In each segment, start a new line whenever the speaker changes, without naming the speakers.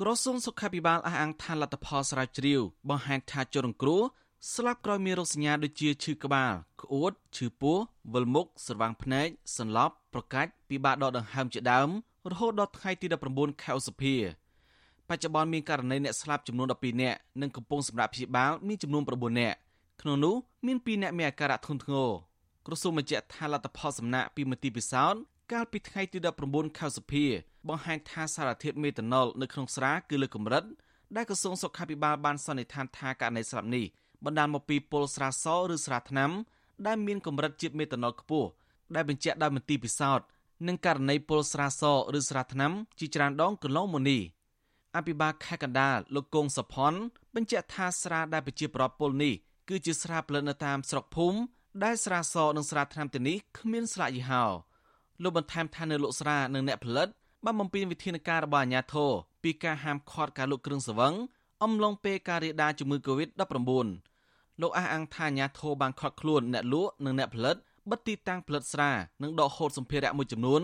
ក្រសួងសុខាភិបាលអះអាងថាលទ្ធផលស្រាវជ្រាវបង្ហាញថាជនរងគ្រោះស្លាប់ក្រោយមានរោគសញ្ញាដូចជាឈឺក្បាលក្អួតឈឺពោះវិលមុខស្រវាំងភ្នែកសន្លប់ប្រកាច់ពិបាកដកដង្ហើមជាដើមរហូតដល់ថ្ងៃទី19ខែឧសភាបច្ចុប្បន្នមានករណីអ្នកស្លាប់ចំនួន12នាក់និងកំពុងសម្រាប់ព្យាបាលមានចំនួន9នាក់ក្នុងនោះមាន2នាក់មានអាការៈធ្ងន់ធ្ងរក្រសួងបញ្ជាក់ថាលទ្ធផលសំណាក់ពីមន្ទីរពិសោធន៍កាលពីថ្ងៃទី19ខែឧសភា បង្ហាញថាសារធាតុមេតាណុលនៅក្នុងស្រាគឺលើកម្រិតដែលក្រសួងសុខាភិបាលបានសន្និដ្ឋានថាករណីស្លាប់នេះបណ្ដាលមកពីពុលស្រាសឬស្រាថ្នាំដែលមានកម្រិតជាតិមេតាណុលខ្ពស់ដែលបញ្ជាក់ដោយមន្ទីរពិសោធន៍និងករណីពុលស្រាសឬស្រាថ្នាំជាច្រើនដងកន្លងមកនេះអភិបាលខេត្តកណ្ដាលលោកគង់សុផុនបញ្ជាក់ថាស្រាដែលប្រជាប្រដ្ឋពុលនេះគឺជាស្រាផលិតនៅតាមស្រុកភូមិដែលស្រាសនិងស្រាថ្នាំទាំងនេះគ្មានស្លាកយីហោលោកបន្ថែមថានៅលោកស្រានិងអ្នកផលិត បានបំពេញវិធានការរបស់អាជ្ញាធរពីការហាមឃាត់ការលក់គ្រឿងសង្វឹងអំឡុងពេលការរាលដាលជំងឺ Covid-19 លោកអះអាងថាអាញាធរបានខត់ខ្លួនអ្នកលក់និងអ្នកផលិតបិទទីតាំងផលិតស្រានិងដកហូតសម្ភារៈមួយចំនួន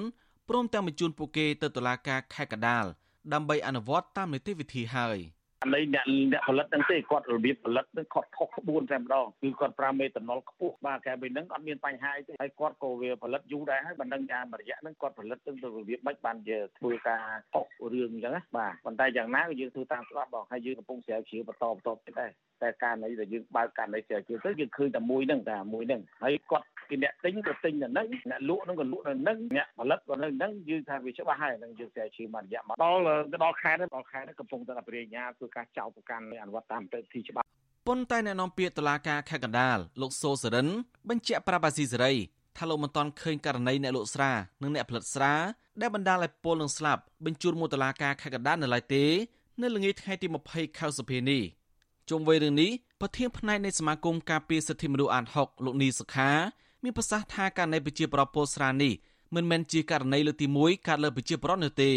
ព្រមទាំងបញ្ជូនពួកគេទៅតុលាការខេត្តកណ្ដាលដើម្បីអនុវត្តតាមនីតិវិធីហើយ
អានេះអ្នកអ្នកផលិតហ្នឹងទេគាត់របៀបផលិតហ្នឹងគាត់ខុសក្បួនតែម្ដងគឺគាត់ប្រើមេតាណុលខ្ពស់បាទកែពីហ្នឹងអត់មានបញ្ហាអីទេហើយគាត់ក៏វាផលិតយូរដែរហើយមិនដឹងថាមួយរយៈហ្នឹងគាត់ផលិតទៅរបៀបម៉េចបានជាធ្វើការខុសរឿងអញ្ចឹងណាបាទប៉ុន្តែយ៉ាងណាក៏យើងធ្វើតាមច្បាប់បងហើយយើងកំពុងស្រាវជ្រាវបន្តបន្តទៀតដែរតែការណីដែលយើងបើកការណីស្រាវជ្រាវទៅយើងឃើញតែមួយហ្នឹងតែមួយហ្នឹងហើយគាត់ គេអ្នកទិញក៏ទិញនៅហ្នឹងអ្នកលក់ហ្នឹងក៏លក់នៅហ្នឹងអ្នកផលិតក៏នៅហ្នឹងយើងថាវាច្បាស់ហើយហ្នឹងយើងស្រាវជ្រាវមករយៈមកដល់ដល់ខែនេះដល់ខែនេះកំពុងតែបរិញ្ញាធ្វើការចោទប្រកាន់អនុវត្តតាមទៅទីច្បាប់
ប៉ុន្តែអ្នកនាំពាក្យតុលាការខេត្តកណ្ដាលលោកសូសរិនបញ្ជាក់ប្រាប់អាស៊ីសេរីថាលោកមិនទាន់ឃើញករណីអ្នកលក់ស្រានិងអ្នកផលិតស្រាដែលបណ្ដាលឲ្យពលនឹងស្លាប់បញ្ជូនមកតុលាការខេត្តកណ្ដាលនៅឡើយទេនៅល្ងាចថ្ងៃទី20ខែសុភានេះជុំវិញរឿងនេះប្រធានផ្នែកនៃសមាគមការពារសិទ្ធិមនុស្សអាត6លោកនីសុខា មានប្រសាសន៍ថាករណីប្រជាប្រដ្ឋពលស្រានេះមិនមែនជាករណីលើកទី1កើតលើប្រជាប្រដ្ឋនោះទេ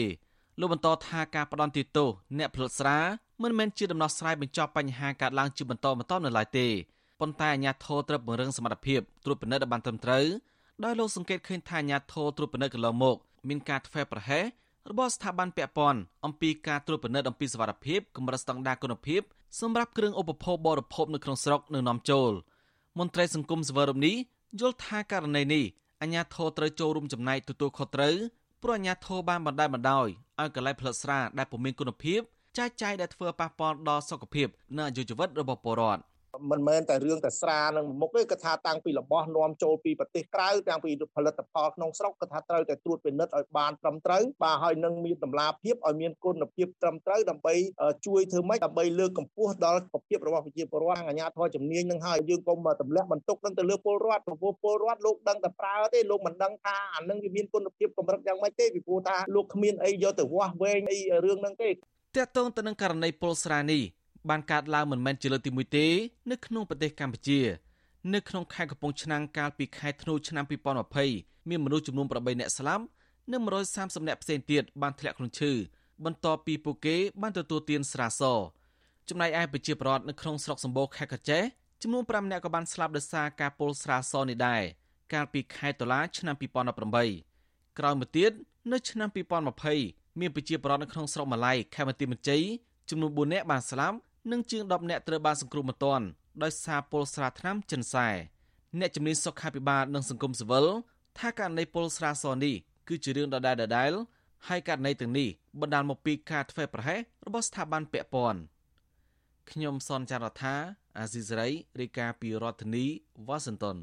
លោកបន្តថាការផ្ដន់ទោសអ្នកផលិតស្រាមិនមែនជាដំណោះស្រាយបញ្ចប់បញ្ហាកើតឡើងជាបន្តបន្ទាប់នៅឡើយទេប៉ុន្តែអាជ្ញាធរត្រូវពង្រឹងសមត្ថភាពត្រួតពិនិត្យឲ្យបានត្រឹមត្រូវដោយលោកសង្កេតឃើញថាអាជ្ញាធរត្រួតពិនិត្យកន្លងមកមានការធ្វេសប្រហែសរបស់ស្ថាប័នពាក់ព័ន្ធអំពីការត្រួតពិនិត្យអំពីសវត្ថិភាពកម្រិតស្តង់ដារគុណភាពសម្រាប់គ្រឿងឧបភោគបរិភោគនៅក្នុងស្រុកនិងនាំចូលមន្ត្រីសង្គមសវរមនេះ យល់ថាករណីនេះអាជ្ញាធរត្រូវចូលរួមចំណែកទទួលខុសត្រូវព្រោះអាជ្ញាធរបានបណ្តែតបណ្តោយឲ្យកន្លែងផលិតស្រាដែលពុំមានគុណភាពចាយចាយដែលធ្វើប៉ះពាល់ដល់សុខភាពនិងអាយុជីវិតរបស់ពលរដ្ឋ
មិនមែនតែរឿងតែស្រានឹងមុខទេគឺថាតាំងពីរបស់នាំចូលពីប្រទេសក្រៅតាំងពីផលិតផលក្នុងស្រុកគឺថាត្រូវតែត្រួតពិនិត្យឲ្យបានត្រឹមត្រូវបាទហើយនឹងមានតម្លាភាពឲ្យមានគុណភាពត្រឹមត្រូវដើម្បីជួយធ្វើម៉េចដើម្បីលើកកម្ពស់ដល់សុខភាពរបស់ប្រជាពលរដ្ឋអាជ្ញាធរជំនាញនឹងហើយយើងកុំទម្លាក់បន្ទុកនឹងទៅលើពលរដ្ឋព្រោះពលរដ្ឋលោកដឹងតែប្រើទេលោកមិនដឹងថាអានឹងវាមានគុណភាពកម្រិតយ៉ាងម៉េចទេពីព្រោះថាលោកគ្មានអីយកទៅវាស់វែងអីរឿងហ្នឹងទេត
កតងទៅនឹងករណីពលស្រានេះ បានកើតឡើងមិនមែនជាលើកទី1ទេនៅក្នុងប្រទេសកម្ពុជា នៅក្នុងខេត្តកំពង់ឆ្នាំងកាលពីខែធ្នូឆ្នាំ2020មានមនុស្សចំនួន8នាក់ស្លាប់និង130នាក់ផ្សេងទៀតបានធ្លាក់ខ្លួនឈឺបន្ទាប់ពីពួកគេបានទទួលទានស្រាសចំណែកឯប្រជាពលរដ្ឋនៅក្នុងស្រុកសម្បូរខេត្តកញ្ចេះចំនួន5នាក់ក៏បានស្លាប់ដោយសារការពុលស្រាសនេះដែរកាលពីខែតុលាឆ្នាំ2018ក្រោយមកទៀតនៅឆ្នាំ2020មានប្រជាពលរដ្ឋនៅក្នុងស្រុកម៉ាឡៃខេត្តបន្ទាយមានជ័យចំនួន4នាក់បានស្លាប់ និងជាង10នាក់ត្រូវបានសង្គ្រោះមិនទាន់ដោយសារពលស្រាថ្នាំចិនសែអ្នកជំនាញសុខាភិបាលនិងសង្គមស៊ីវិលថាករណីពលស្រាសនេះគឺជារឿងដដែលដដែលហើយករណីទាំងនេះបណ្ដាលមកពីការធ្វេសប្រហែសរបស់ស្ថាប័នពាក់ព័ន្ធខ្ញុំសនចាររថាអាស៊ីសេរីរាយការណ៍ពីរដ្ឋធានីវ៉ាស៊ីនតោន